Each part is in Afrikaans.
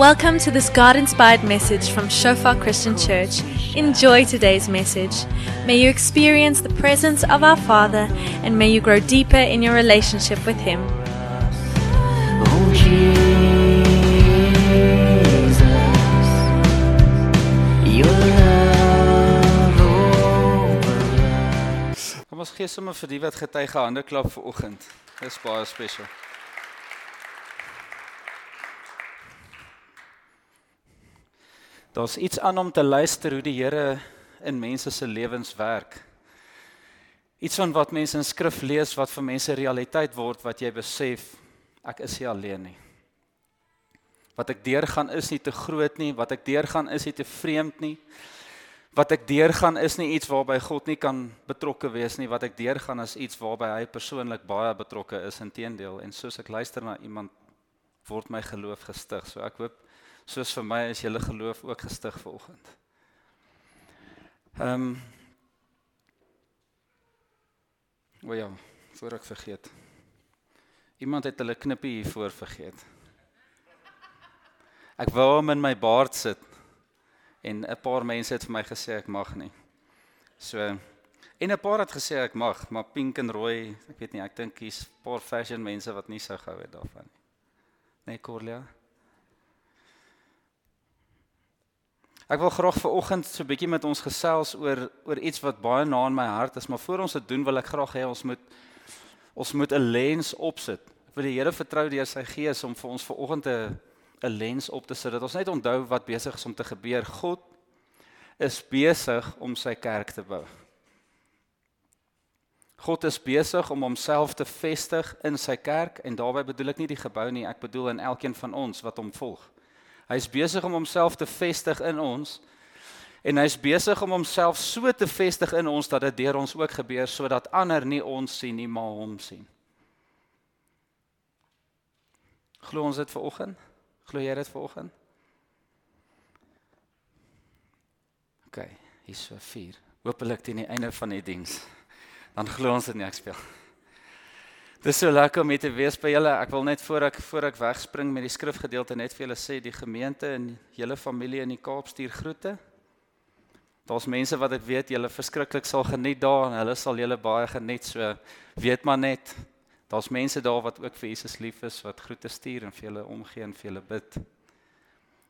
Welcome to this God inspired message from Shofar Christian Church. Enjoy today's message. May you experience the presence of our Father and may you grow deeper in your relationship with Him. Oh Jesus, your love overruns. Kom ons gee sommer vir die wat getuig hande klap vir oggend. Dis baie spesiaal. Daar's iets aan om te luister hoe die Here in mense se lewens werk. Iets van wat mense in skrif lees wat vir mense realiteit word wat jy besef ek is nie alleen nie. Wat ek deurgaan is nie te groot nie, wat ek deurgaan is nie te vreemd nie. Wat ek deurgaan is nie iets waarby God nie kan betrokke wees nie. Wat ek deurgaan is iets waarby hy persoonlik baie betrokke is inteendeel en soos ek luister na iemand word my geloof gestig. So ek hoop soos vir my is julle geloof ook gestig vanoggend. Ehm um, O ja, voor ek vergeet. Iemand het hulle knippie hier voor vergeet. Ek wou hom in my baard sit en 'n paar mense het vir my gesê ek mag nie. So en 'n paar het gesê ek mag, maar pink en rooi, ek weet nie, ek dink hier's 'n paar fashion mense wat nie sou gehou het daarvan nie. Nee, Corlia. Ek wil graag ver oggend so 'n bietjie met ons gesels oor oor iets wat baie na in my hart is, maar voor ons dit doen wil ek graag hê ons moet ons moet 'n lens opsit. Ek wil die Here vertrou deur sy gees om vir ons ver oggend 'n 'n lens op te sit dat ons net onthou wat besig is om te gebeur. God is besig om sy kerk te bou. God is besig om homself te vestig in sy kerk en daarbey bedoel ek nie die gebou nie, ek bedoel in elkeen van ons wat hom volg. Hy's besig om homself te vestig in ons en hy's besig om homself so te vestig in ons dat dit deur ons ook gebeur sodat ander nie ons sien nie, maar hom sien. Glo ons dit vanoggend? Glo jy dit vanoggend? OK, hier's so 4. Hoopelik teen die einde van die diens. Dan glo ons dit nie ek speel. Dis so lekker om hier te wees by julle. Ek wil net voor ek voor ek wegspring met die skrifgedeelte net vir julle sê die gemeente en julle familie in die Kaap stuur groete. Daar's mense wat ek weet julle verskriklik sal geniet daar en hulle sal julle baie geniet. So weet maar net daar's mense daar wat ook vir Jesus lief is wat groete stuur en vir julle omgee en vir julle bid.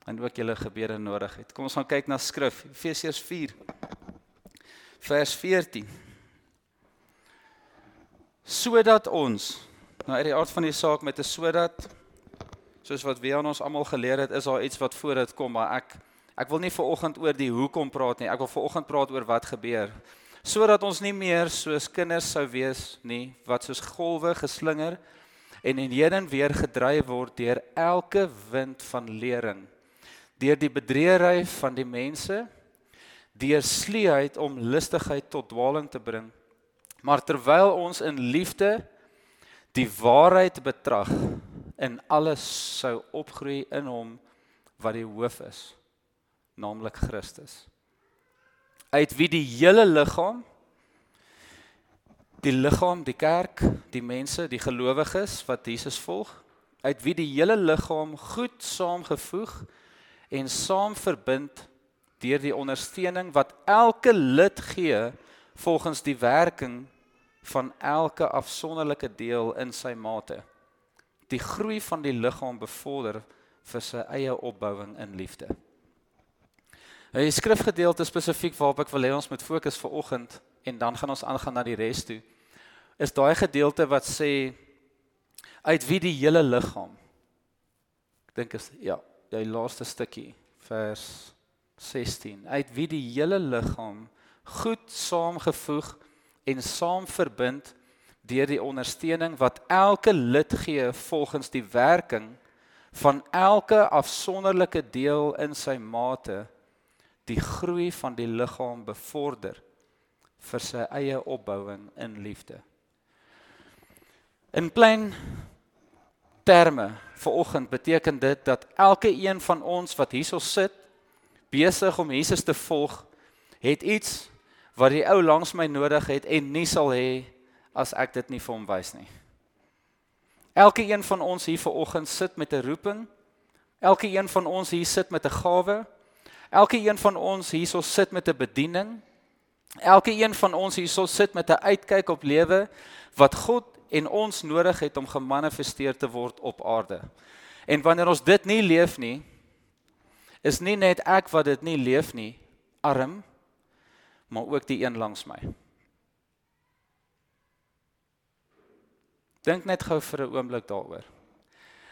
En ook julle gebede nodig het. Kom ons gaan kyk na skrif Efesiërs 4 vers 14 sodat ons nou uit die aard van die saak met 'n sodat soos wat wie aan ons almal geleer het is daar iets wat voor dit kom maar ek ek wil nie viroggend oor die hoekom praat nie. Ek wil viroggend praat oor wat gebeur. Sodat ons nie meer soos kinders sou wees nie wat soos golwe geslinger en en heen en weer gedryf word deur elke wind van lering. Deur die bedreery van die mense deur sleeheid om lustigheid tot dwaling te bring Maar terwyl ons in liefde die waarheid betrag in alles sou opgroei in hom wat die hoof is, naamlik Christus. Uit wie die hele liggaam die liggaam, die kerk, die mense, die gelowiges wat Jesus volg, uit wie die hele liggaam goed saamgevoeg en saam verbind deur die ondersteuning wat elke lid gee volgens die werking van elke afsonderlike deel in sy mate. Die groei van die liggaam bevorder vir sy eie opbouing in liefde. 'n Skrifgedeelte spesifiek waarop ek wil hê ons moet fokus vir oggend en dan gaan ons aangaan na die res toe. Is daai gedeelte wat sê uit wie die hele liggaam. Ek dink is ja, die laaste stukkie vers 16. Uit wie die hele liggaam goed saamgevoeg en saam verbind deur die ondersteuning wat elke lid gee volgens die werking van elke afsonderlike deel in sy mate die groei van die liggaam bevorder vir sy eie opbouing in liefde. In plain terme vanoggend beteken dit dat elke een van ons wat hierso sit besig om Jesus te volg het iets wat die ou langs my nodig het en nie sal hê as ek dit nie vir hom wys nie. Elke een van ons hier vanoggend sit met 'n roeping Elke een van ons hier sit met 'n gawe. Elke een van ons hierso sit met 'n bediening. Elke een van ons hierso sit met 'n uitkyk op lewe wat God en ons nodig het om gemanifesteer te word op aarde. En wanneer ons dit nie leef nie, is nie net ek wat dit nie leef nie, arm, maar ook die een langs my. Dink net gou vir 'n oomblik daaroor.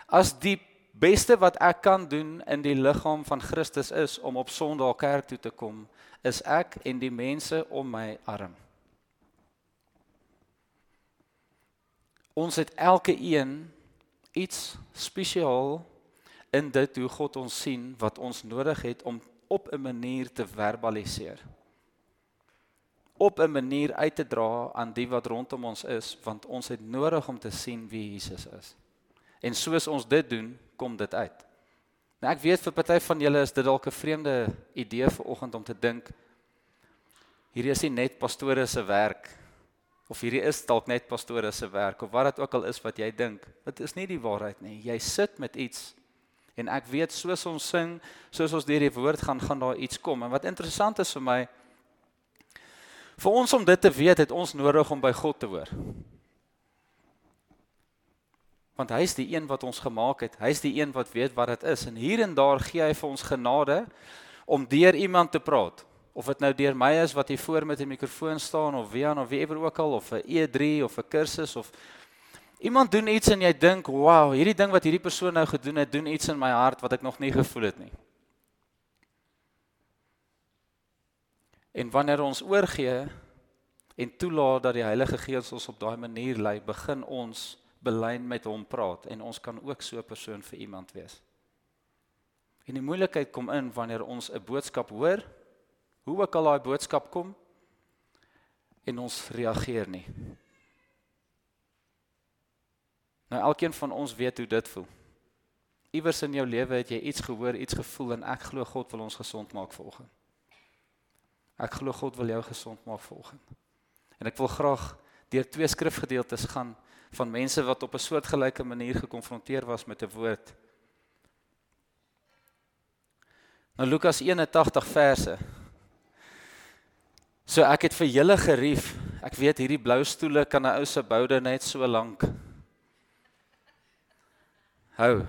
As die beste wat ek kan doen in die liggaam van Christus is om op Sondag kerk toe te kom, is ek en die mense om my arm. Ons het elke een iets spesiaal in dit hoe God ons sien wat ons nodig het om op 'n manier te verbaliseer. Op 'n manier uit te dra aan die wat rondom ons is, want ons het nodig om te sien wie Jesus is. En soos ons dit doen, kom dit uit. Nou ek weet vir party van julle is dit dalk 'n vreemde idee vir oggend om te dink hierdie is nie net pastore se werk of hierdie is dalk net pastore se werk of wat dit ook al is wat jy dink. Dit is nie die waarheid nie. Jy sit met iets en ek weet soos ons sing, soos ons deur die woord gaan, gaan daar iets kom. En wat interessant is vir my vir ons om dit te weet, het ons nodig om by God te hoor want hy is die een wat ons gemaak het. Hy is die een wat weet wat dit is en hier en daar gee hy vir ons genade om deur iemand te praat. Of dit nou deur my is wat hier voor met 'n mikrofoon staan of aan of wie ewer ook al of 'n E3 of 'n kursus of iemand doen iets en jy dink, "Wow, hierdie ding wat hierdie persoon nou gedoen het, doen iets in my hart wat ek nog nie gevoel het nie." En wanneer ons oorgee en toelaat dat die Heilige Gees ons op daai manier lei, begin ons belyn met hom praat en ons kan ook so 'n persoon vir iemand wees. En die moeilikheid kom in wanneer ons 'n boodskap hoor, hoe ook al daai boodskap kom en ons reageer nie. Nou elkeen van ons weet hoe dit voel. Iewers in jou lewe het jy iets gehoor, iets gevoel en ek glo God wil ons gesond maak vanoggend. Ek glo God wil jou gesond maak vanoggend. En ek wil graag deur twee skrifgedeeltes gaan van mense wat op 'n soortgelyke manier gekonfronteer was met 'n woord. Nou Lukas 81 verse. So ek het vir julle gerief. Ek weet hierdie blou stoele kan 'n ou se boude net so lank hou.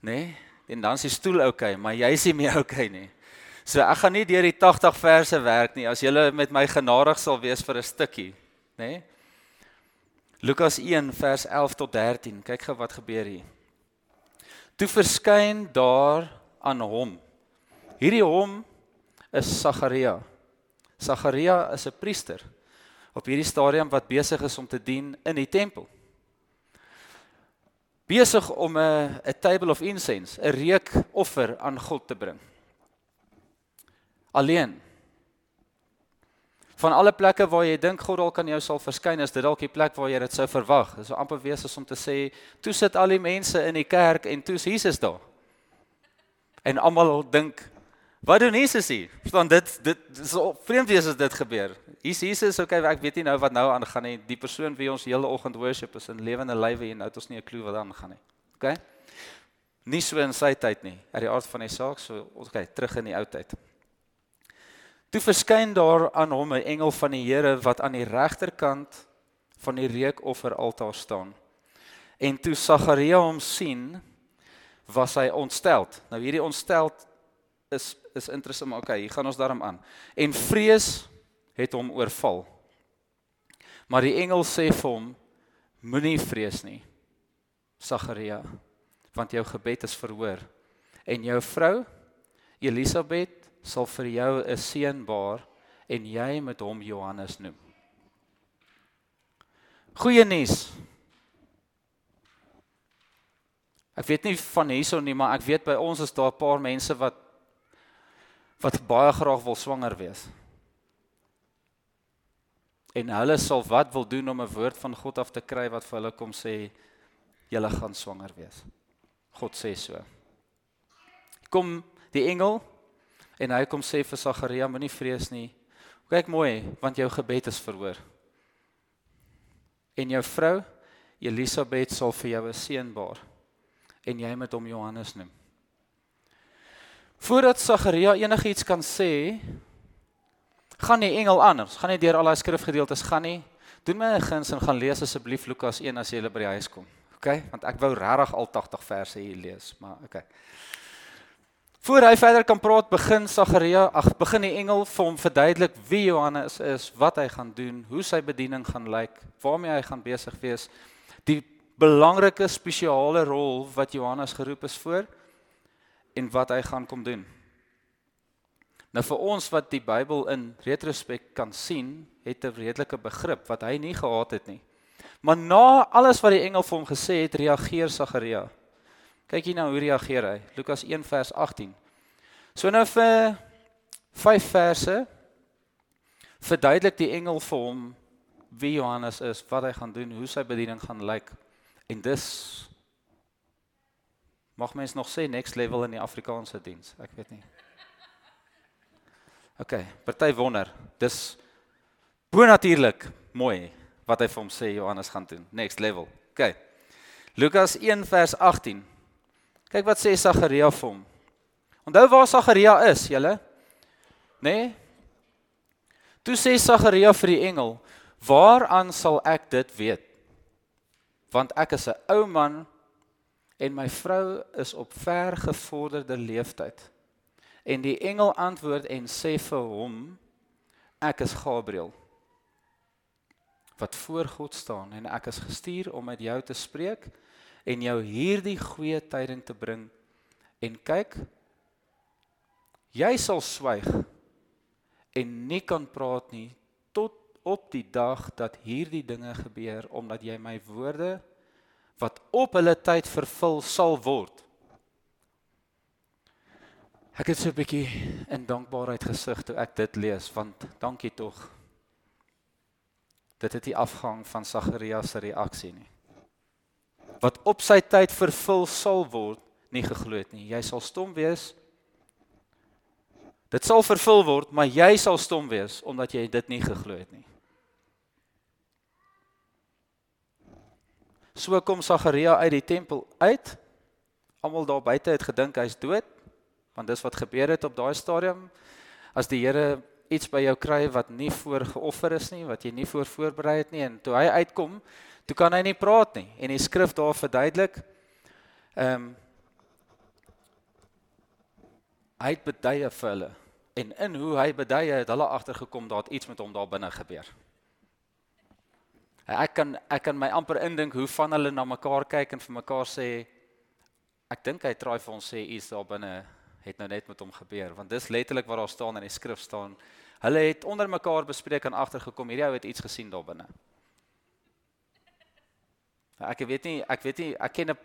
Nee, en dan is die stoel oukei, okay, maar jy is nie meer oukei okay nie. So ek gaan nie deur die 80 verse werk nie as jy met my genadig sal wees vir 'n stukkie, nê? Nee? Lukas 1 vers 11 tot 13. Kyk gou wat gebeur hier. Toe verskyn daar aan hom. Hierdie hom is Sagaria. Sagaria is 'n priester op hierdie stadium wat besig is om te dien in die tempel. Besig om 'n 'n table of incense, 'n reukoffer aan God te bring. Alleen van alle plekke waar jy dink God dalk kan jou sal verskyn, is dit dalk die plek waar jy dit sou verwag. Dit sou amper wees as om te sê, toe sit al die mense in die kerk en toe is Jesus daar. En almal dink, wat doen Jesus hier? Verstaan dit dit is vreemd wees as dit gebeur. Hier's Jesus, okay, ek weet nie nou wat nou aangaan nie. Die persoon wie ons hele oggend worship is in lewende lywe en nou het ons nie 'n klou wat aangaan nie. Okay? Nie so in sy tyd nie. Uit die aard van die saak, so okay, terug in die ou tyd. Toe verskyn daar aan hom 'n engel van die Here wat aan die regterkant van die reukofferaltaar staan. En toe Sagaria hom sien, was hy ontsteld. Nou hierdie ontsteld is is interessant, maar okay, hier gaan ons daarom aan. En vrees het hom oorval. Maar die engel sê vir hom: Moenie vrees nie, Sagaria, want jou gebed is verhoor. En jou vrou Elisabet sal vir jou 'n seun baar en jy met hom Johannes noem. Goeie nuus. Ek weet nie van hierso nie, maar ek weet by ons is daar 'n paar mense wat wat baie graag wil swanger wees. En hulle sal wat wil doen om 'n woord van God af te kry wat vir hulle kom sê julle gaan swanger wees. God sê so. Kom die engel En hy kom sê vir Sagaria, moenie vrees nie. Kyk mooi, want jou gebed is verhoor. En jou vrou Elisabet sal vir jou 'n seun baar. en jy moet hom Johannes noem. Voordat Sagaria enigiets kan sê, gaan die engel anders. Gaan nie deur al daai skrifgedeeltes gaan nie. Doen my 'n guns en gaan lees asseblief Lukas 1 as jy by die huis kom. OK? Want ek wou regtig al 80 verse hier lees, maar OK. Voor hy verder kan praat, begin Sagaria, ag begin die engel vir hom verduidelik wie Johannes is, wat hy gaan doen, hoe sy bediening gaan lyk, waarmee hy gaan besig wees. Die belangrike spesiale rol wat Johannes geroep is voor en wat hy gaan kom doen. Nou vir ons wat die Bybel in retrospek kan sien, het 'n redelike begrip wat hy nie gehad het nie. Maar na alles wat die engel vir hom gesê het, reageer Sagaria. Kyk hier nou hoe reageer hy. Lukas 1 vers 18. So nou vir 5 verse verduidelik die engel vir hom wie Johannes is, wat hy gaan doen, hoe sy bediening gaan lyk. En dis mag mens nog sê next level in die Afrikaanse diens. Ek weet nie. OK, party wonder. Dis bonatuurlik mooi wat hy vir hom sê Johannes gaan doen. Next level. OK. Lukas 1 vers 18. Kyk wat sê Sagaria vir hom. Onthou waar Sagaria is, julle? Nê? Nee? Toe sê Sagaria vir die engel: "Waaraan sal ek dit weet? Want ek is 'n ou man en my vrou is op ver gevorderde leeftyd." En die engel antwoord en sê vir hom: "Ek is Gabriël wat voor God staan en ek is gestuur om met jou te spreek en jou hierdie goeie tyding te bring. En kyk, jy sal swyg en nie kan praat nie tot op die dag dat hierdie dinge gebeur omdat jy my woorde wat op hulle tyd vervul sal word. Ek het so 'n bietjie in dankbaarheid gesig toe ek dit lees want dankie tog. Dit het die afgang van Sagarias se reaksie nie wat op sy tyd vervul sal word, nie geglo het nie. Jy sal stom wees. Dit sal vervul word, maar jy sal stom wees omdat jy dit nie geglo het nie. So kom Sagaria uit die tempel uit. Almal daar buite het gedink hy's dood, want dis wat gebeur het op daai stadium. As die Here iets by jou kry wat nie voor geoffer is nie, wat jy nie voor voorberei het nie en toe hy uitkom, Toe kan hy nie praat nie en die skrif daar verduidelik ehm um, hy het beduie vir hulle en in hoe hy beduie het hulle agtergekom dat iets met hom daar binne gebeur. Ek kan ek kan my amper indink hoe van hulle na mekaar kyk en vir mekaar sê ek dink hy try vir ons sê iets daar binne het nou net met hom gebeur want dis letterlik wat daar staan in die skrif staan. Hulle het onder mekaar bespreek en agtergekom hierdie ou het iets gesien daar binne. Ek weet nie, ek weet nie, ek ken 'n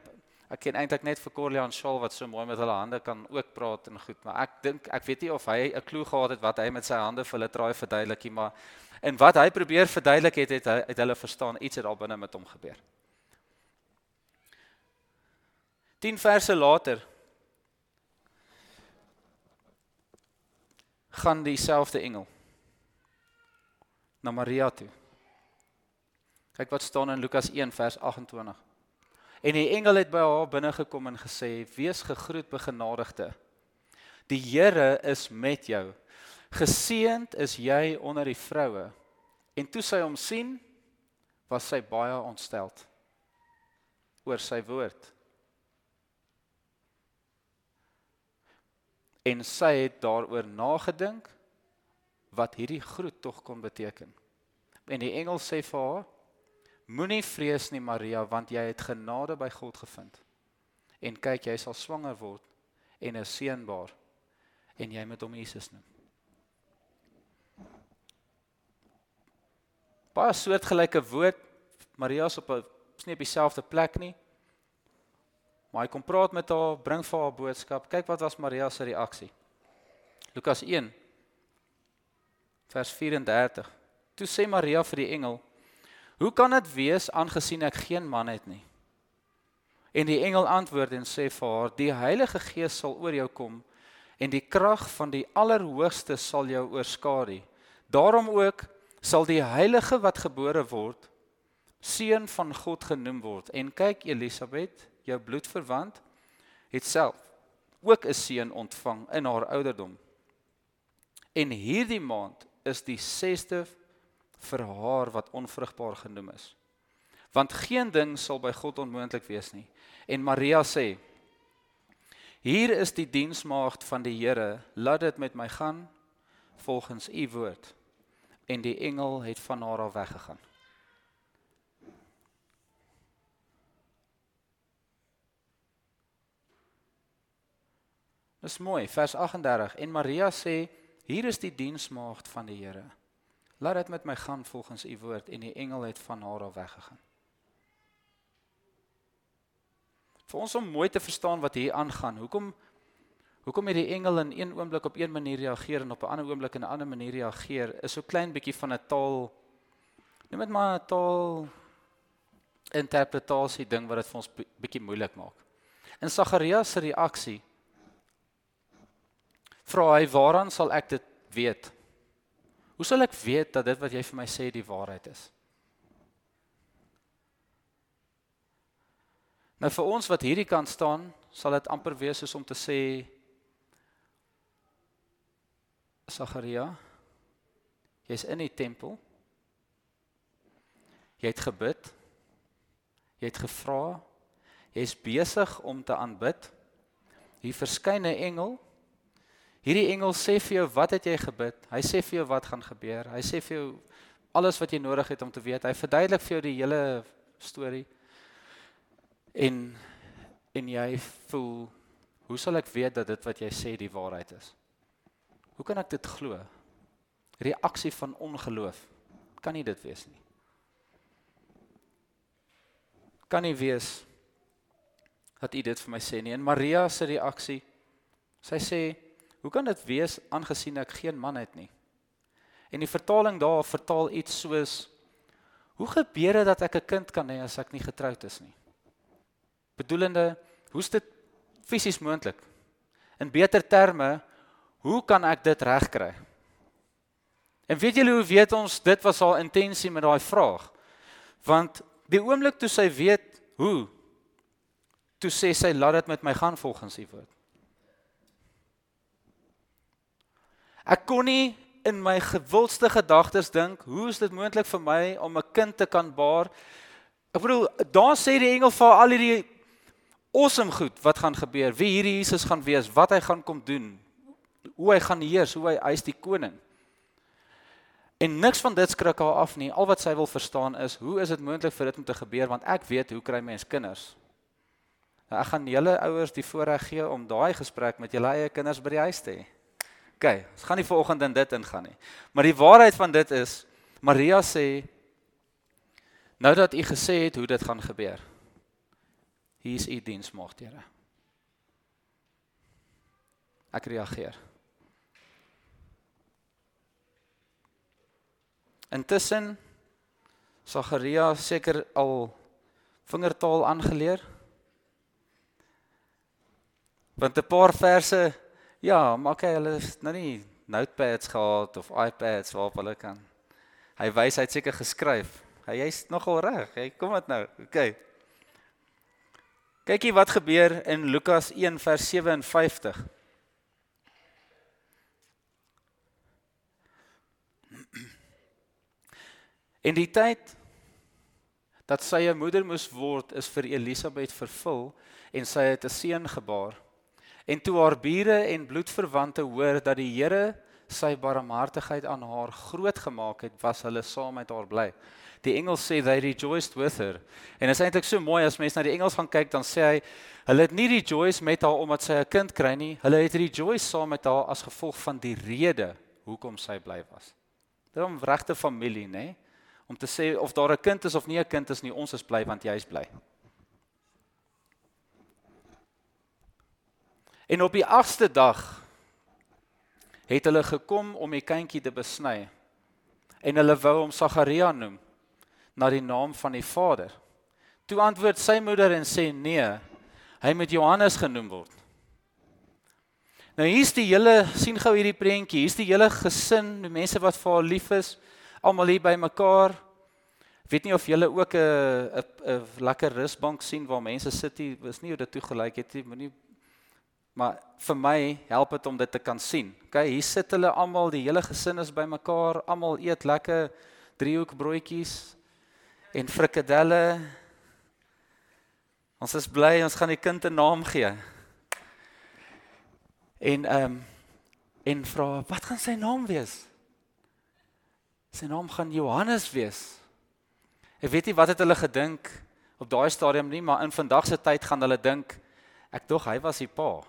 ek ken eintlik net vir Corlian Shaw wat so mooi met hulle hande kan ook praat en goed, maar ek dink ek weet nie of hy 'n klou gehad het wat hy met sy hande vir hulle traai verduidelikie, maar en wat hy probeer verduidelik het het hy het hulle verstaan iets het daar binne met hom gebeur. 10 verse later gaan dieselfde engel na Maria toe. Kyk wat staan in Lukas 1 vers 28. En die engel het by haar binne gekom en gesê: "Wees gegroet, begenadigde. Die Here is met jou. Geseënd is jy onder die vroue." En toe sy hom sien, was sy baie ontsteld oor sy woord. En sy het daaroor nagedink wat hierdie groet tog kon beteken. En die engel sê vir haar: Moenie vrees nie Maria want jy het genade by God gevind. En kyk jy sal swanger word en 'n seun baar en jy moet hom Jesus noem. Baie soortgelyke woord. Maria's op 'n nie op dieselfde plek nie. Maar hy kom praat met haar, bring vir haar boodskap. Kyk wat was Maria se reaksie. Lukas 1 vers 34. Toe sê Maria vir die engel: Hoe kan dit wees aangesien ek geen man het nie? En die engel antwoord en sê vir haar: Die Heilige Gees sal oor jou kom en die krag van die Allerhoogste sal jou oorskadu. Daarom ook sal die heilige wat gebore word seun van God genoem word. En kyk Elisabet, jou bloedverwant, het self ook 'n seun ontvang in haar ouderdom. En hierdie maand is die 6de vir haar wat onvrugbaar genoem is. Want geen ding sal by God onmoontlik wees nie. En Maria sê: Hier is die diensmaagd van die Here, laat dit met my gaan volgens u woord. En die engel het van haar af weggegaan. Dis mooi, vers 38 en Maria sê hier is die diensmaagd van die Here. Laat dit met my gaan volgens u woord en die engel het van haar af weggegaan. Vir ons om mooi te verstaan wat hier aangaan. Hoekom hoekom het die engel in een oomblik op een manier reageer en op 'n ander oomblik in 'n ander manier reageer? Is so klein bietjie van 'n taal noem dit maar 'n taal interpretasie ding wat dit vir ons bietjie moeilik maak. In Sagarias se reaksie vra hy waaraan sal ek dit weet? Hoe sal ek weet dat dit wat jy vir my sê die waarheid is? Nou vir ons wat hierdie kant staan, sal dit amper wees soos om te sê Sagaria, jy's in die tempel. Jy het gebid. Jy het gevra. Jy's besig om te aanbid. Hier verskyn 'n engel Hierdie engel sê vir jou wat het jy gebid? Hy sê vir jou wat gaan gebeur. Hy sê vir jou alles wat jy nodig het om te weet. Hy verduidelik vir jou die hele storie. En en jy voel hoe sal ek weet dat dit wat jy sê die waarheid is? Hoe kan ek dit glo? Reaksie van ongeloof. Kan nie dit wees nie. Kan nie wees dat u dit vir my sê nie. En Maria se reaksie. Sy sê Hoe kan dit wees aangesien ek geen man het nie? En die vertaling daar vertaal iets soos Hoe gebeur dit dat ek 'n kind kan hê as ek nie getroud is nie? Bedoelende, hoe's dit fisies moontlik? In beter terme, hoe kan ek dit regkry? En weet julle hoe weet ons dit was haar intensie met daai vraag? Want die oomblik toe sy weet hoe toe sê sy laat dit met my gaan volgens u woord. Ek kon nie in my gewildste gedagtes dink, hoe is dit moontlik vir my om 'n kind te kan baar? Ek bedoel, daar sê die engel vir al hierdie awesome goed wat gaan gebeur, wie hierdie Jesus gaan wees, wat hy gaan kom doen, hoe hy gaan heers, hoe hy hy's die koning. En niks van dit skrik haar af nie. Al wat sy wil verstaan is, hoe is dit moontlik vir dit om te gebeur want ek weet hoe kry mens kinders? Nou ek gaan julle ouers die voorreg gee om daai gesprek met julle eie kinders by die huis te hê. OK, ons gaan nie vanoggend in dit ingaan nie. Maar die waarheid van dit is Maria sê nou dat u gesê het hoe dit gaan gebeur. Hier is u diensmaagd, Here. Ek reageer. Intussen Sagaria seker al vingertaal aangeleer. Want 'n paar verse Ja, maar kyk, hulle het nou nie notepads gehad of iPads waarop hulle kan. Hy wys hy het seker geskryf. Hy jy's nogal reg. Hy kom dit nou. OK. Kykie wat gebeur in Lukas 1 vers 57. In die tyd dat sy 'n moeder moes word, is vir Elisabet vervul en sy het 'n seun gebaar. En toe haar bure en bloedverwante hoor dat die Here sy barmhartigheid aan haar groot gemaak het, was hulle saam met haar bly. Die engel sê they rejoiced with her. En dit is eintlik so mooi as mens na die engels gaan kyk, dan sê hy hulle het nie rejoice met haar omdat sy 'n kind kry nie, hulle het rejoice saam met haar as gevolg van die rede hoekom sy bly was. Dit is 'n regte familie, nê? Om te sê of daar 'n kind is of nie 'n kind is nie, ons is bly want jy is bly. En op die 8ste dag het hulle gekom om die kindjie te besny. En hulle wou hom Sagaria noem na die naam van die Vader. Toe antwoord sy moeder en sê nee, hy moet Johannes genoem word. Nou hier's die hele sien gou hierdie prentjie. Hier's die hele gesin, die mense wat vir haar lief is, almal hier bymekaar. Weet nie of julle ook 'n 'n lekker rusbank sien waar mense sit hier, is nie hoe dit toe gelyk het nie, moenie Maar vir my help dit om dit te kan sien. OK, hier sit hulle almal, die hele gesin is bymekaar, almal eet lekker driehoekbroodjies en frikadelle. Ons is bly ons gaan die kind 'n naam gee. En ehm um, en vra wat gaan sy naam wees? Sy naam gaan Johannes wees. Ek weet nie wat het hulle gedink op daai stadium nie, maar in vandag se tyd gaan hulle dink ek dog hy was die pa.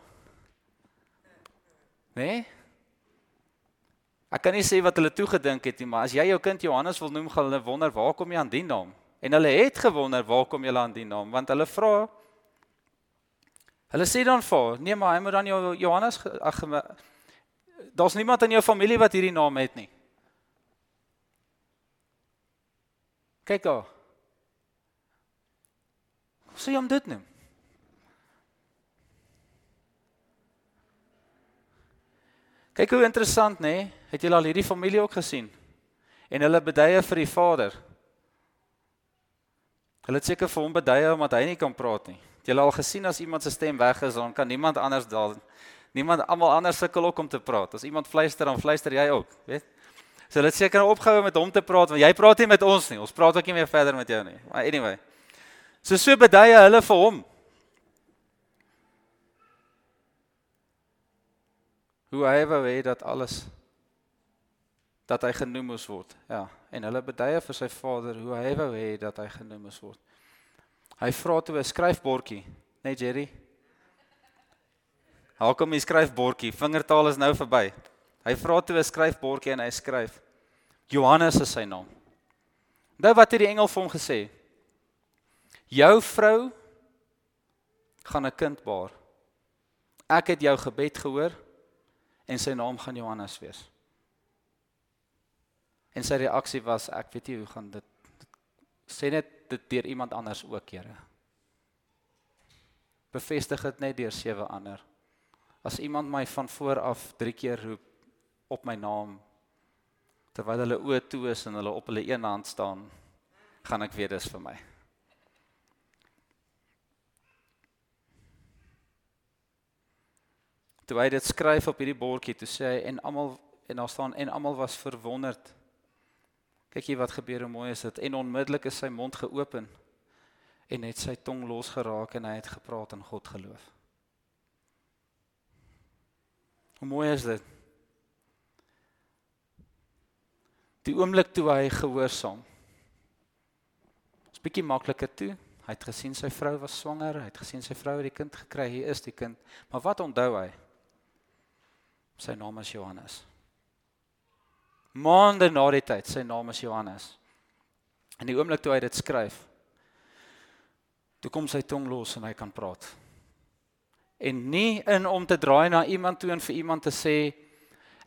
Né? Ek kan nie sê wat hulle toe gedink het nie, maar as jy jou kind Johannes wil noem, gaan hulle wonder waar kom jy aan die naam? En hulle het gewonder waar kom jy aan die naam, want hulle vra Hulle sê dan vir, nee maar hy moet dan jou Johannes ag daar's niemand in jou familie wat hierdie naam het nie. Kyk daar. Sê hom dit noem. Kyk hoe interessant nê, nee? het julle al hierdie familie ook gesien? En hulle beduie vir die vader. Hulle het seker vir hom beduie omdat hy nie kan praat nie. Het julle al gesien as iemand se stem weg is, dan kan niemand anders daal. Niemand almal anders sukkel ook om te praat. As iemand fluister, dan fluister jy ook, weet? So hulle het seker opgehou met hom te praat want jy praat nie met ons nie. Ons praat ook nie meer verder met jou nie. Maar anyway. So so beduie hulle vir hom. Hoe hy wou hê dat alles dat hy genoem moes word. Ja, en hulle beduie vir sy vader hoe hy wou hê dat hy genoem moes word. Hy vra toe 'n skryfbordjie, net nee, Jerry. Haal kom die skryfbordjie, vingertaal is nou verby. Hy vra toe 'n skryfbordjie en hy skryf Johannes is sy naam. Nou wat het die engel vir hom gesê? Jou vrou gaan 'n kind baar. Ek het jou gebed gehoor en sy naam gaan Johannes wees. En sy reaksie was ek weet nie hoe gaan dit, dit sê net dit deur iemand anders ook, Here. Bevestig dit net deur sewe ander. As iemand my van voor af 3 keer roep op my naam terwyl hulle oë toe is en hulle op hulle een hand staan, gaan ek weet dis vir my. Toe hy dit skryf op hierdie bordjie, toe sê hy en almal en daar staan en almal was verwonderd. Kyk hier wat gebeur hoe mooi is dit en onmiddellik is sy mond geopen en het sy tong losgeraak en hy het gepraat en God geloof. Hoe mooi is dit? Die oomblik toe hy gehoorsaam. Is bietjie makliker toe. Hy het gesien sy vrou was swanger, hy het gesien sy vrou het die kind gekry, hier is die kind. Maar wat onthou hy? Sy naam is Johannes. Maande na die tyd, sy naam is Johannes. In die oomblik toe hy dit skryf, toe kom sy tong los en hy kan praat. En nie in om te draai na iemand toe en vir iemand te sê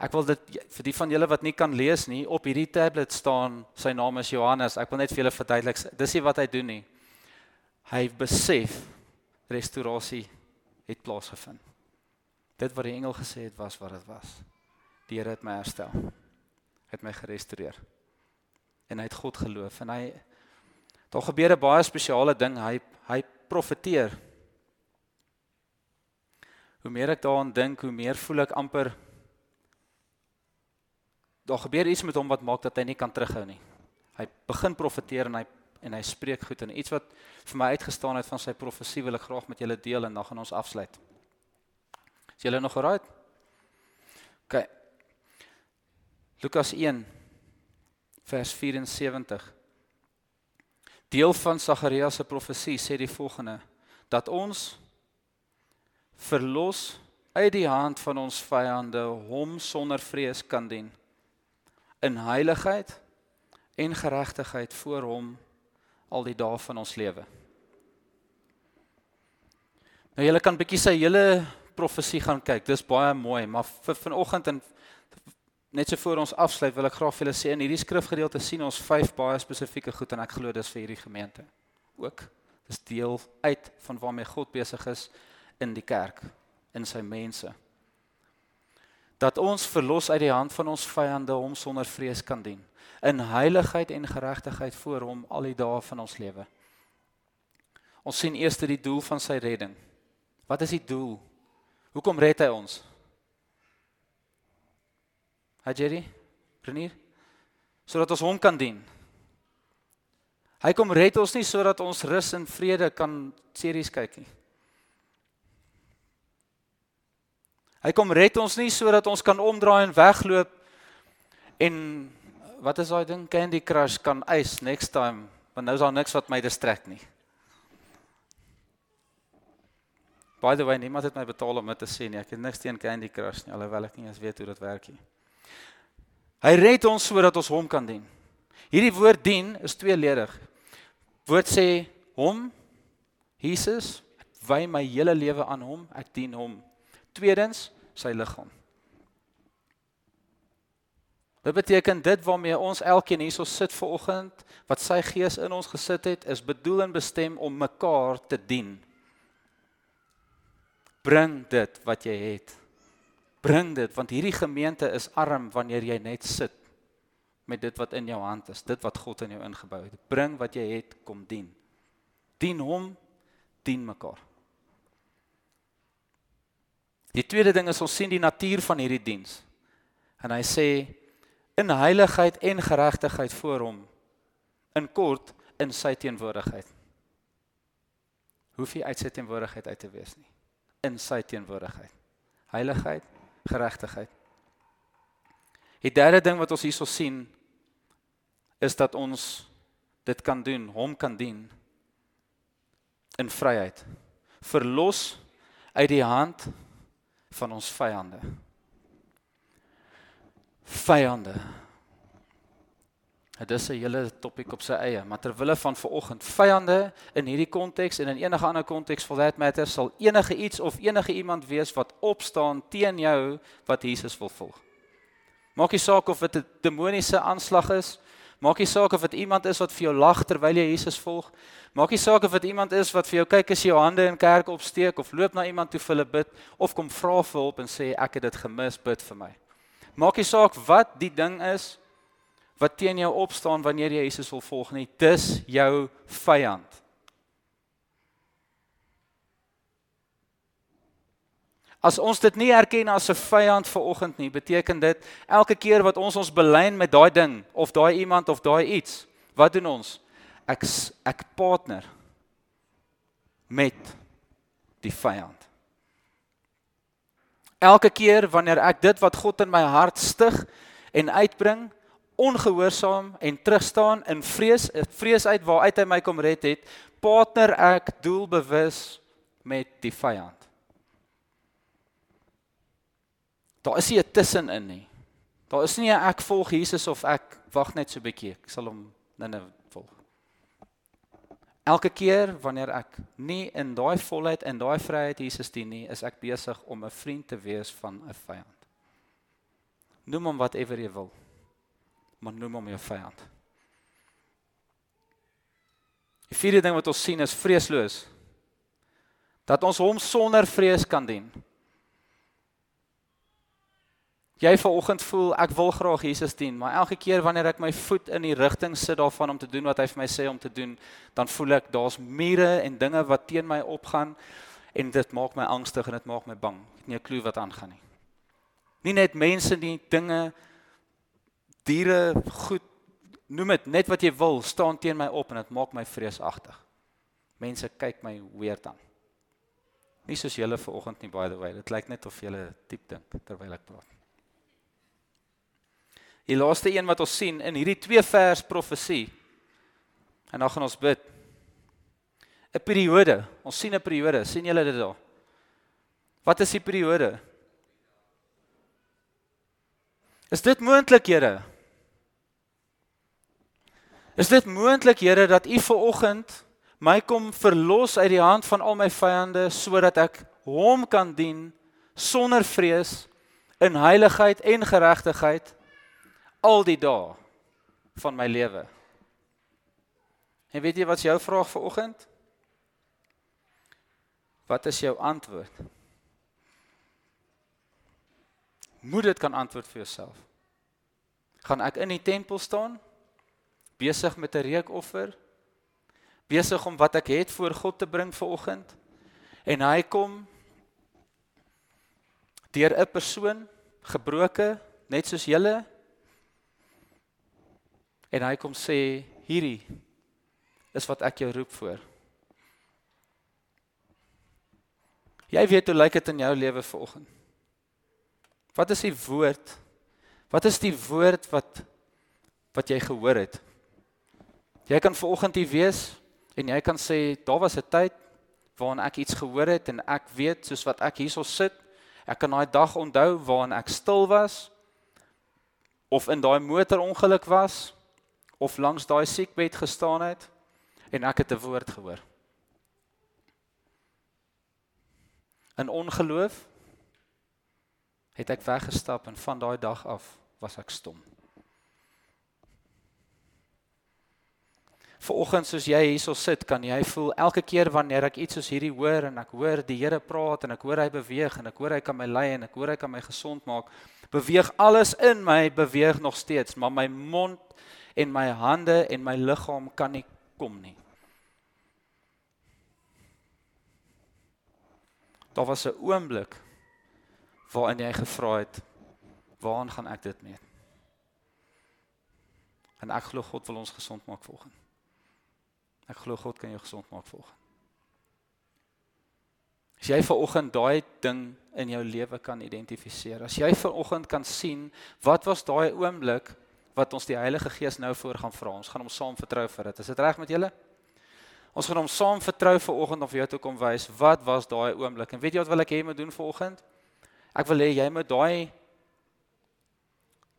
ek wil dit vir die van julle wat nie kan lees nie, op hierdie tablet staan sy naam is Johannes. Ek wil net vir julle verduidelik, dis nie wat hy doen nie. Hy besef restaurasie het plaasgevind. Dit wat die engel gesê het was wat dit was. Die Here het my herstel. Het my gerestoreer. En hy het God geloof en hy daar gebeur 'n baie spesiale ding. Hy hy profeteer. Hoe meer ek daaraan dink, hoe meer voel ek amper daar gebeur iets met hom wat maak dat hy nie kan terughou nie. Hy begin profeteer en hy en hy spreek goed en iets wat vir my uitgestaan het van sy profesie wil ek graag met julle deel en dan gaan ons afsluit. Is julle nog geraai? OK. Lukas 1 vers 74. Deel van Sagarias se profesie sê die volgende dat ons verlos uit die hand van ons vyande hom sonder vrees kan dien in heiligheid en geregtigheid voor hom al die dae van ons lewe. Nou julle kan bietjie sy hele profesie gaan kyk. Dis baie mooi, maar vir vanoggend en net so voor ons afsluit wil ek graag vir julle sê in hierdie skrifgedeelte sien ons vyf baie spesifieke goed en ek glo dis vir hierdie gemeente ook. Dis deel uit van waarmee God besig is in die kerk, in sy mense. Dat ons verlos uit die hand van ons vyande hom sonder vrees kan dien in heiligheid en geregtigheid voor hom al die dae van ons lewe. Ons sien eers die doel van sy redding. Wat is die doel Hoekom red hy ons? Hy Jerry, Renier, sodat ons hom kan dien. Hy kom red ons nie sodat ons rus en vrede kan series kyk nie. Hy kom red ons nie sodat ons kan omdraai en wegloop en wat is daai ding Candy Crush kan eis next time want nou is daar niks wat my distrek nie. By the way, niemand het my betaal om dit te sê nie. Ek het niks teen Candy Crush nie, alhoewel ek nie eens weet hoe dit werk nie. Hy red ons sodat ons hom kan dien. Hierdie woord dien is tweeledig. Woord sê hom Jesus, ek wy my hele lewe aan hom, ek dien hom. Tweedens, sy liggaam. Dit beteken dit waarmee ons elkeen hierso sit ver oggend, wat sy gees in ons gesit het, is bedoel en bestem om mekaar te dien. Bring dit wat jy het. Bring dit want hierdie gemeente is arm wanneer jy net sit met dit wat in jou hand is, dit wat God in jou ingebou het. Bring wat jy het, kom dien. Dien hom, dien mekaar. Die tweede ding is ons sien die natuur van hierdie diens. En hy sê in heiligheid en geregtigheid voor hom. In kort in sy teenwoordigheid. Hoef jy uit sy teenwoordigheid uit te wees nie. In sy teenwoordigheid. Heiligheid, geregtigheid. Die derde ding wat ons hierso sien is dat ons dit kan doen, hom kan dien in vryheid. Verlos uit die hand van ons vyande. Vyande. Dit is 'n hele topik op sy eie, maar ter wille van vanoggend, vyande in hierdie konteks en in enige ander konteks for that matter sal enige iets of enige iemand wees wat opstaan teen jou wat Jesus wil volg. Maak nie saak of dit 'n demoniese aanslag is, maak nie saak of dit iemand is wat vir jou lag terwyl jy Jesus volg, Maak nie saak of dit iemand is wat vir jou kyk as jy jou hande in kerk opsteek of loop na iemand toe vir hulle bid of kom vra vir hulp en sê ek het dit gemis, bid vir my. Maak nie saak wat die ding is wat teen jou opstaan wanneer jy Jesus wil volg nie, dis jou vyand. As ons dit nie erken as 'n vyand vir oggend nie, beteken dit elke keer wat ons ons belyn met daai ding of daai iemand of daai iets, wat doen ons? ek ek partner met die vyand. Elke keer wanneer ek dit wat God in my hart stig en uitbring, ongehoorsaam en terugstaan in vrees, vrees uit waaruit hy my kom red het, partner ek doelbewus met die vyand. Daar is nie 'n tussenin nie. Daar is nie 'n ek volg Jesus of ek wag net so 'n bietjie. Ek sal hom nou-nou Elke keer wanneer ek nie in daai volheid en daai vryheid Jesus dien nie, is ek besig om 'n vriend te wees van 'n vyand. Noem hom whatever jy wil. Maar noem hom jou vyand. Die vierde ding wat ons sien is vreesloos. Dat ons hom sonder vrees kan dien jy vanoggend voel ek wil graag Jesus dien, maar elke keer wanneer ek my voet in die rigting sit daarvan om te doen wat hy vir my sê om te doen, dan voel ek daar's mure en dinge wat teen my opgaan en dit maak my angstig en dit maak my bang. Ek het nie 'n klou wat aangaan nie. Nie net mense nie, dinge, diere, goed, noem dit net wat jy wil, staan teen my op en dit maak my vreesagtig. Mense kyk my weird aan. Nie soos julle vanoggend nie by the way. Dit lyk net of julle diep dink terwyl ek praat. Die laaste een wat ons sien in hierdie twee vers profesie. En dan gaan ons bid. 'n Periode. Ons sien 'n periode. sien julle dit daar? Wat is die periode? Is dit moontlik, Here? Is dit moontlik, Here, dat U ver oggend my kom verlos uit die hand van al my vyande sodat ek Hom kan dien sonder vrees in heiligheid en geregtigheid? al die dae van my lewe. En weet jy wat is jou vraag vir oggend? Wat is jou antwoord? Moet dit kan antwoord vir jouself. Gaan ek in die tempel staan besig met 'n reukoffer? Besig om wat ek het voor God te bring vir oggend? En hy kom deur 'n persoon gebroke net soos julle en hy kom sê hierdie is wat ek jou roep voor. Jy weet hoe lyk dit in jou lewe vanoggend? Wat is die woord? Wat is die woord wat wat jy gehoor het? Jy kan vanoggend hier wees en jy kan sê daar was 'n tyd waarin ek iets gehoor het en ek weet soos wat ek hierso sit, ek kan daai dag onthou waarin ek stil was of in daai motorongeluk was of langs daai siekbed gestaan het en ek het 'n woord gehoor. In ongeloof het ek weggestap en van daai dag af was ek stom. Vanoggend soos jy hierso sit, kan jy voel elke keer wanneer ek iets soos hierdie hoor en ek hoor die Here praat en ek hoor hy beweeg en ek hoor hy kan my lei en ek hoor hy kan my gesond maak, beweeg alles in my beweeg nog steeds, maar my mond en my hande en my liggaam kan nie kom nie. Daar was 'n oomblik waarin jy gevra het, "Waaraan gaan ek dit mee?" En ek glo God wil ons gesond maak volgens. Ek glo God kan jou gesond maak volgens. As jy ver oggend daai ding in jou lewe kan identifiseer. As jy ver oggend kan sien wat was daai oomblik wat ons die Heilige Gees nou voor gaan vra. Ons gaan hom saam vertrou vir dit. Is dit reg met julle? Ons gaan hom saam vertrou vir oggend om vir jou te kom wys wat was daai oomblik. En weet jy wat wil ek hê jy moet doen vir oggend? Ek wil hê jy moet daai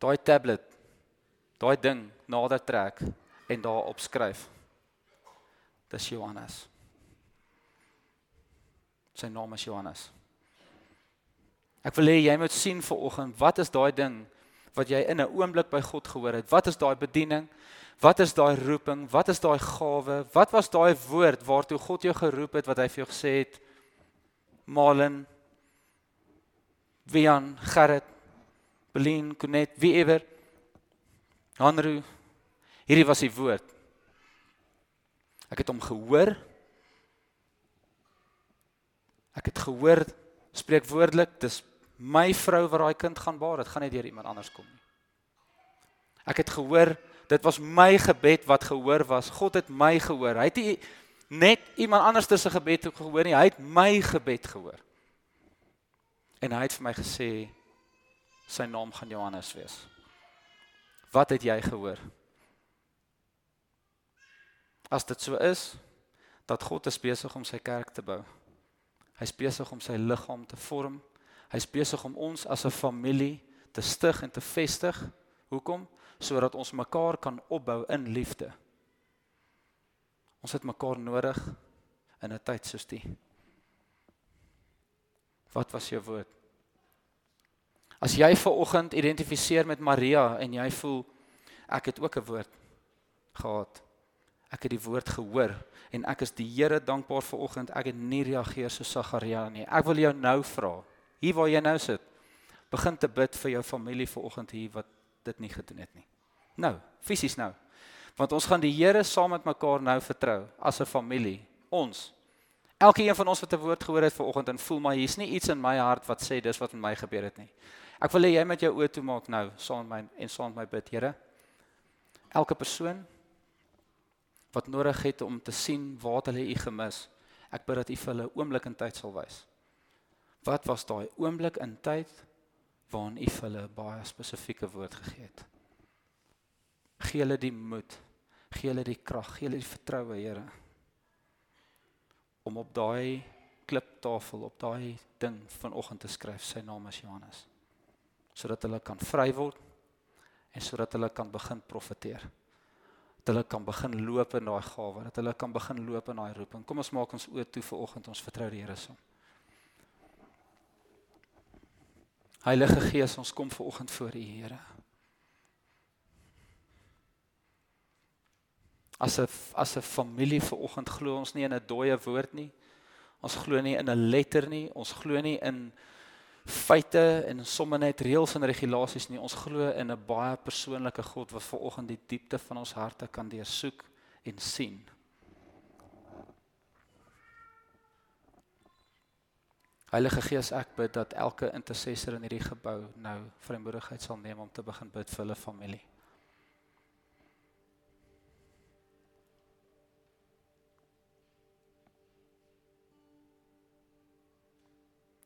daai tablet daai ding nader trek en daar opskryf. Dis Johannes. Sy naam is Johannes. Ek wil hê jy moet sien vir oggend, wat is daai ding wat jy in 'n oomblik by God gehoor het? Wat is daai bediening? Wat is daai roeping? Wat is daai gawe? Wat was daai woord waartoe God jou geroep het wat hy vir jou gesê het? Malen Wian, Gerrit, Belien, Konet, wie ewer. Hanru. Hierdie was die woord. Ek het hom gehoor. Ek het gehoor spreek woordelik, dis my vrou wat daai kind gaan baar, dit gaan nie deur iemand anders kom nie. Ek het gehoor, dit was my gebed wat gehoor was. God het my gehoor. Hy het nie net iemand anders se gebed gehoor nie, hy het my gebed gehoor. En hy het vir my gesê sy naam gaan Johannes wees. Wat het jy gehoor? As dit so is dat God is besig om sy kerk te bou. Hy's besig om sy liggaam te vorm. Hy's besig om ons as 'n familie te stig en te vestig. Hoekom? Sodat ons mekaar kan opbou in liefde. Ons het mekaar nodig in 'n tyd soos die. Wat was jou woord? As jy ver oggend identifiseer met Maria en jy voel ek het ook 'n woord gehad Ek het die woord gehoor en ek is die Here dankbaar vir oggend. Ek het nie reageer so Sagaria nie. Ek wil jou nou vra. Hier waar jy nou sit, begin te bid vir jou familie vir oggend hier wat dit nie gedoen het nie. Nou, fisies nou. Want ons gaan die Here saam met mekaar nou vertrou as 'n familie. Ons. Elkeen van ons wat 'n woord gehoor het vir oggend en voel maar hier's nie iets in my hart wat sê dis wat met my gebeur het nie. Ek wil hê jy moet jou oë toemaak nou saam met my en saam met my bid, Here. Elke persoon wat nodig het om te sien waar hulle u gemis. Ek bid dat u vir hulle oomblik in tyd sal wys. Wat was daai oomblik in tyd waarin u vir hulle baie spesifieke woord gegee het? Gee hulle die moed, gee hulle die krag, gee hulle die vertroue, Here, om op daai kliptafel, op daai ding vanoggend te skryf, sy naam is Johannes, sodat hulle kan vry word en sodat hulle kan begin profeteer dat hulle kan begin loop in daai gawe, dat hulle kan begin loop in daai roeping. Kom ons maak ons oë toe vir oggend, ons vertrou die Here saam. Heilige Gees, ons kom ver oggend voor U, Here. As 'n as 'n familie ver oggend glo ons nie in 'n dooie woord nie. Ons glo nie in 'n letter nie. Ons glo nie in feite en somme net reëls en regulasies nie. Ons glo in 'n baie persoonlike God wat ver oggend die diepte van ons harte kan deursoek en sien. Heilige Gees, ek bid dat elke intercessor in hierdie gebou nou vrymoedigheid sal neem om te begin bid vir hulle familie.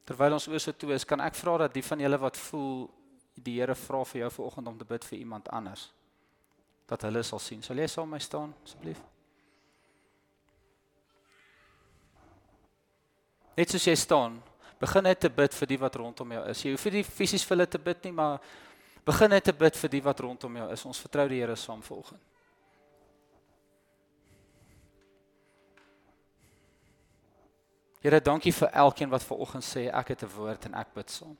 Terwyl ons oë so toe is, kan ek vra dat die van julle wat voel die Here vra vir jou vanoggend om te bid vir iemand anders dat hulle sal sien. Sal jy saam met my staan asseblief? Net soos jy staan, begin net te bid vir die wat rondom jou is. Jy hoef nie fisies vir hulle te bid nie, maar begin net te bid vir die wat rondom jou is. Ons vertrou die Here saam volgens. Here, dankie vir elkeen wat ver oggend sê ek het 'n woord en ek bid saam.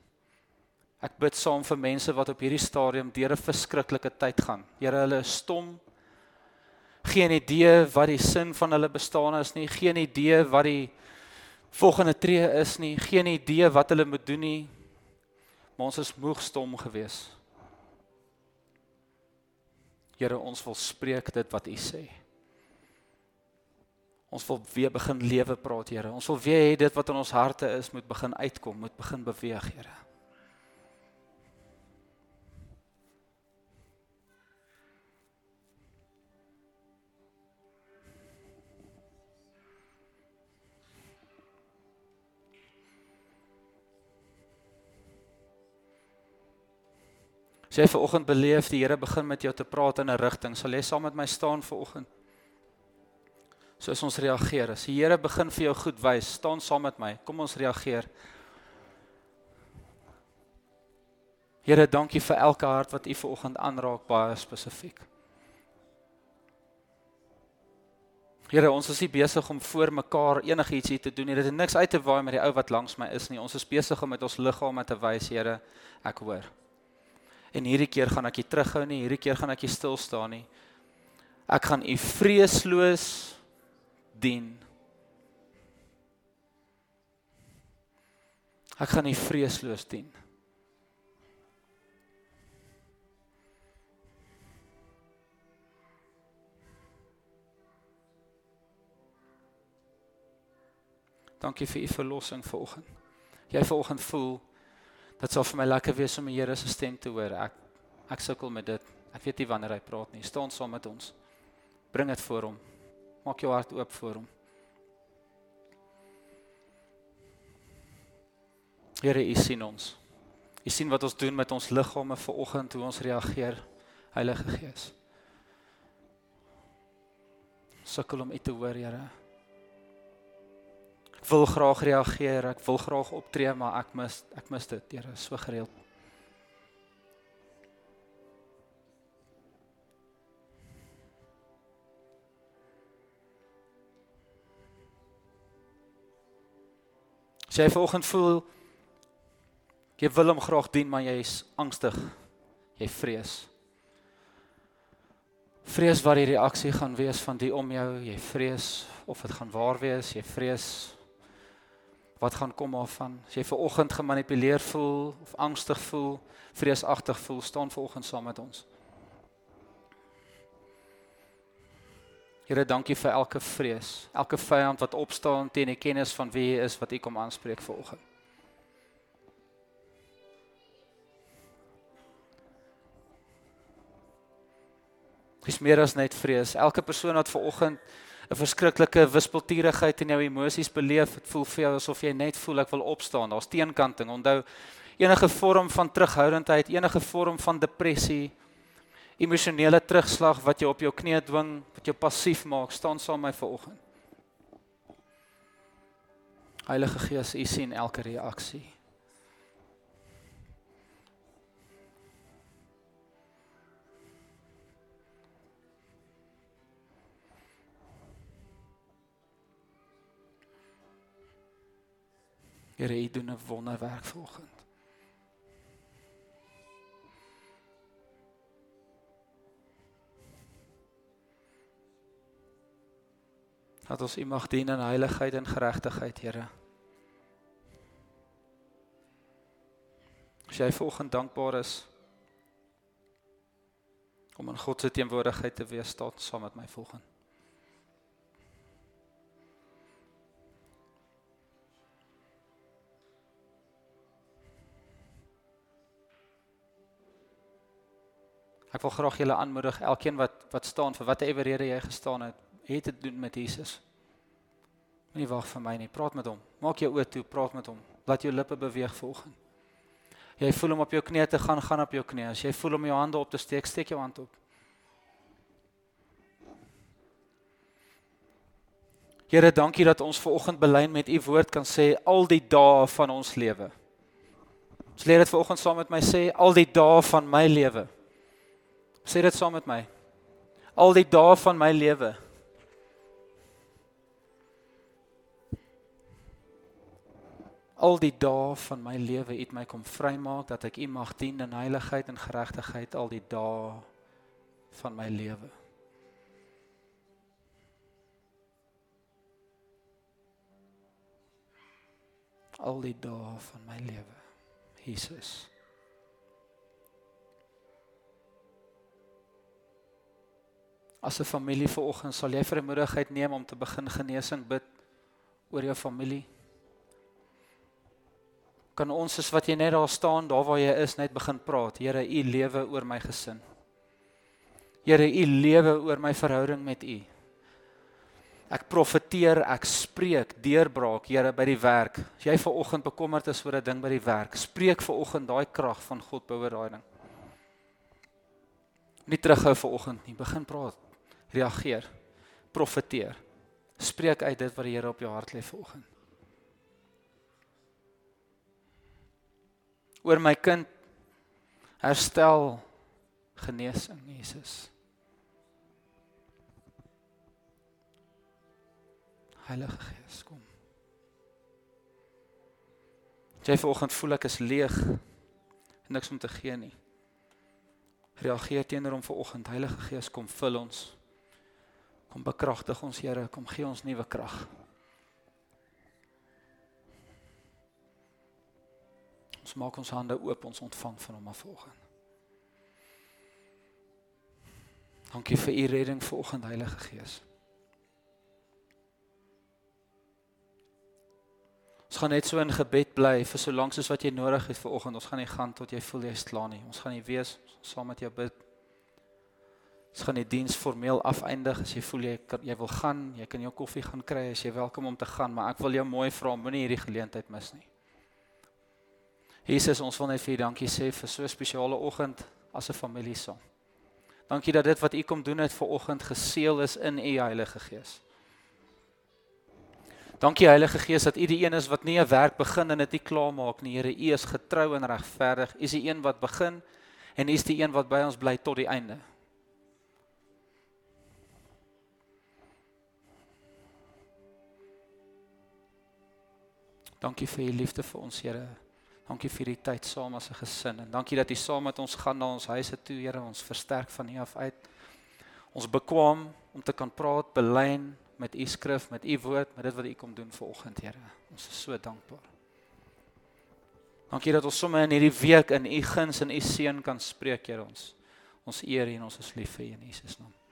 Ek bid saam vir mense wat op hierdie stadium deur 'n verskriklike tyd gaan. Here, hulle is stom. Geen idee wat die sin van hulle bestaan is nie. Geen idee wat die volgende tree is nie. Geen idee wat hulle moet doen nie. Maar ons is moeg stom gewees. Here, ons wil spreek dit wat U sê. Ons wil weer begin lewe praat, Here. Ons wil weer hê dit wat in ons harte is moet begin uitkom, moet begin beweeg, Here. As jy ver oggend beleef die Here begin met jou te praat in 'n rigting, sal jy saam met my staan ver oggend? Soos ons reageer. As die Here begin vir jou goed wys, staan saam met my. Kom ons reageer. Here, dankie vir elke hart wat U ver oggend aanraak baie spesifiek. Here, ons is nie besig om voor mekaar enigiets hier te doen nie. Dit het niks uit te waai met die ou wat langs my is nie. Ons is besig om met ons liggame te wys, Here, ek hoor. En hierdie keer gaan ek nie terughou nie, hierdie keer gaan ek nie stil staan nie. Ek gaan u vreesloos dien. Ek gaan u vreesloos dien. Dankie vir u verlossing vanoggend. Jy vanoggend voel dit sal vir my lekker wees om die Here se stem te hoor. Ek ek sukkel met dit. Ek weet nie wanneer hy praat nie. Staan saam met ons. Bring dit voor hom. Maak jou hart oop vir hom. Here, U sien ons. U sien wat ons doen met ons liggame vanoggend, hoe ons reageer. Heilige Gees. Sukkel om U te hoor, Here. Ek wil graag reageer, ek wil graag optree, maar ek mis ek mis dit, Here, so gereeld. As jy vanoggend voel jy wil hom graag dien, maar jy's angstig. Jy vrees. Vrees wat die reaksie gaan wees van die om jou, jy vrees of dit gaan waar wees, jy vrees wat gaan kom af van. As jy vanoggend gemanipuleer voel of angstig voel, vreesagtig voel, staan vanoggend saam met ons. Here, dankie vir elke vrees, elke vyand wat opstaan teen die kennis van wie jy is wat U kom aanspreek vanoggend. Dis meer as net vrees. Elke persoon wat vanoggend 'n verskriklike wispelturigheid in jou emosies beleef, dit voel vir jou asof jy net voel ek wil opstaan. Daar's teenkanting. Onthou enige vorm van terughoudendheid, enige vorm van depressie, emosionele terugslag wat jou op jou knie dwing, wat jou passief maak, staan saam met my vanoggend. Heilige Gees, U sien elke reaksie. Here, U doen 'n wonderwerk vanoggend. dat ons U mag dien in heiligheid en geregtigheid, Here. As jy volgens dankbaar is om in God se teenwoordigheid te wees, staan saam met my volgens. Ek wil graag julle aanmoedig, elkeen wat wat staan vir watter rede jy gestaan het, het te doen met Jesus. Moenie wag vir my nie, praat met hom. Maak jou oë toe, praat met hom. Laat jou lippe beweeg volgens. Jy voel om op jou knieë te gaan, gaan op jou knieë. As jy voel om jou hande op te steek, steek jou hand op. Here, dankie dat ons ver oggend belyn met u woord kan sê al die dae van ons lewe. Ons leer dit ver oggend saam met my sê al die dae van my lewe. Sê dit saam met my. Al die dae van my lewe. Al die dae van my lewe het my kom vrymaak dat ek U mag dien in heiligheid en geregtigheid al die dae van my lewe. al die dae van my lewe. Jesus. As 'n familie vanoggend sal jy vrymoedigheid neem om te begin genesing bid oor jou familie. Kan ons soos wat jy net daar staan, daar waar jy is, net begin praat. Here, u lewe oor my gesin. Here, u lewe oor my verhouding met u. Ek profeteer, ek spreek deurbraak, Here, by die werk. As jy ver oggend bekommerd is oor 'n ding by die werk, spreek ver oggend daai krag van God behoor daai ding. Nie terughou ver oggend nie, begin praat. Reageer. Profeteer. Spreek uit dit wat die Here op jou hart lê ver oggend. Oor my kind herstel genesing, Jesus. Heilige Gees, kom. Jy vanoggend voel ek is leeg en niks om te gee nie. Reageer teenoor hom vanoggend. Heilige Gees, kom vul ons. Kom bekragtig ons, Here, kom gee ons nuwe krag. Ons maak ons hande oop, ons ontvang van hom af vanoggend. Dankie vir u redding vanoggend, Heilige Gees. Ons gaan net so in gebed bly vir so lank soos wat jy nodig het vir oggend. Ons gaan nie gaan tot jy voel jy's klaar nie. Ons gaan nie wees saam met jou bid. Ons gaan die diens formeel afeindig as jy voel jy jy wil gaan, jy kan jou koffie gaan kry as jy welkom om te gaan, maar ek wil jou mooi vra moenie hierdie geleentheid mis nie. Jesus, ons wil net vir U dankie sê vir so 'n spesiale oggend as 'n familie saam. Dankie dat dit wat U kom doen het vir oggend geseël is in U Heilige Gees. Dankie Heilige Gees dat U die een is wat nie 'n werk begin en dit nie klaar maak nie. Here, U is getrou en regverdig. U is die een wat begin en U is die een wat by ons bly tot die einde. Dankie vir U liefde vir ons, Here. Dankie vir die tyd saam as 'n gesin en dankie dat U saam met ons gaan na ons huise toe, Here. Ons versterk van U af uit. Ons bekwam om te kan praat, belyn, met u skrif, met u woord, met dit wat u kom doen vanoggend, Here. Ons is so dankbaar. Dankie dat ons sommer in hierdie week in u guns en u seën kan spreek, Here ons. Ons eer U en ons is lief vir U in Jesus naam.